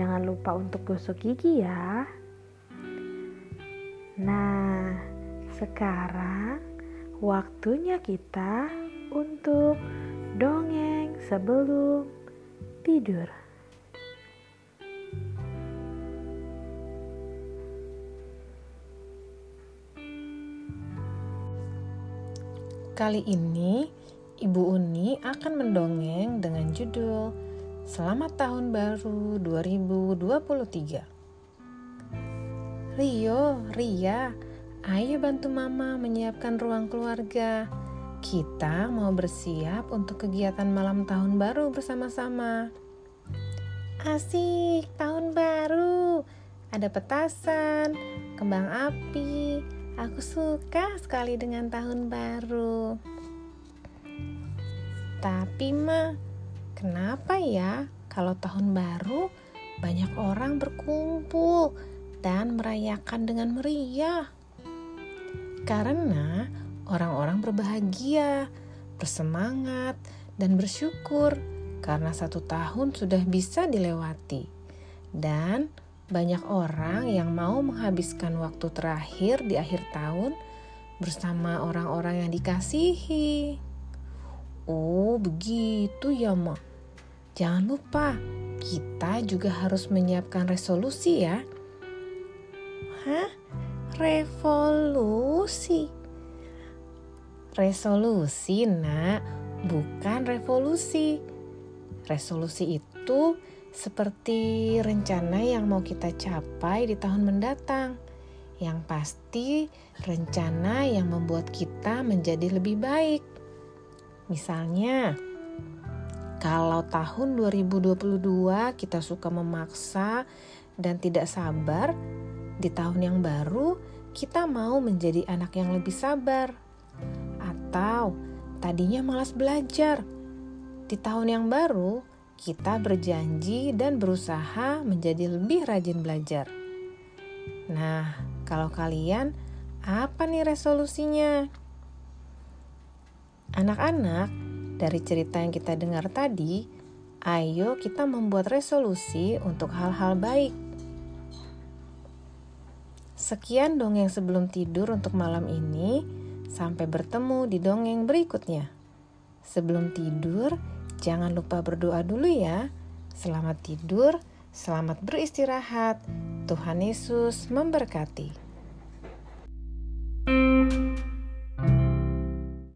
Jangan lupa untuk gosok gigi ya. Nah, sekarang waktunya kita untuk dongeng sebelum tidur. Kali ini, Ibu Uni akan mendongeng dengan judul Selamat tahun baru 2023. Rio, Ria, ayo bantu mama menyiapkan ruang keluarga. Kita mau bersiap untuk kegiatan malam tahun baru bersama-sama. Asik, tahun baru. Ada petasan, kembang api. Aku suka sekali dengan tahun baru. Tapi, Ma, Kenapa ya kalau tahun baru banyak orang berkumpul dan merayakan dengan meriah? Karena orang-orang berbahagia, bersemangat, dan bersyukur karena satu tahun sudah bisa dilewati. Dan banyak orang yang mau menghabiskan waktu terakhir di akhir tahun bersama orang-orang yang dikasihi. Oh, begitu ya, Mak. Jangan lupa, kita juga harus menyiapkan resolusi ya. Hah? Revolusi? Resolusi, nak, bukan revolusi. Resolusi itu seperti rencana yang mau kita capai di tahun mendatang. Yang pasti, rencana yang membuat kita menjadi lebih baik. Misalnya, kalau tahun 2022 kita suka memaksa dan tidak sabar, di tahun yang baru kita mau menjadi anak yang lebih sabar. Atau tadinya malas belajar. Di tahun yang baru kita berjanji dan berusaha menjadi lebih rajin belajar. Nah, kalau kalian apa nih resolusinya? Anak-anak, dari cerita yang kita dengar tadi, ayo kita membuat resolusi untuk hal-hal baik. Sekian dongeng sebelum tidur untuk malam ini. Sampai bertemu di dongeng berikutnya. Sebelum tidur, jangan lupa berdoa dulu ya. Selamat tidur, selamat beristirahat. Tuhan Yesus memberkati.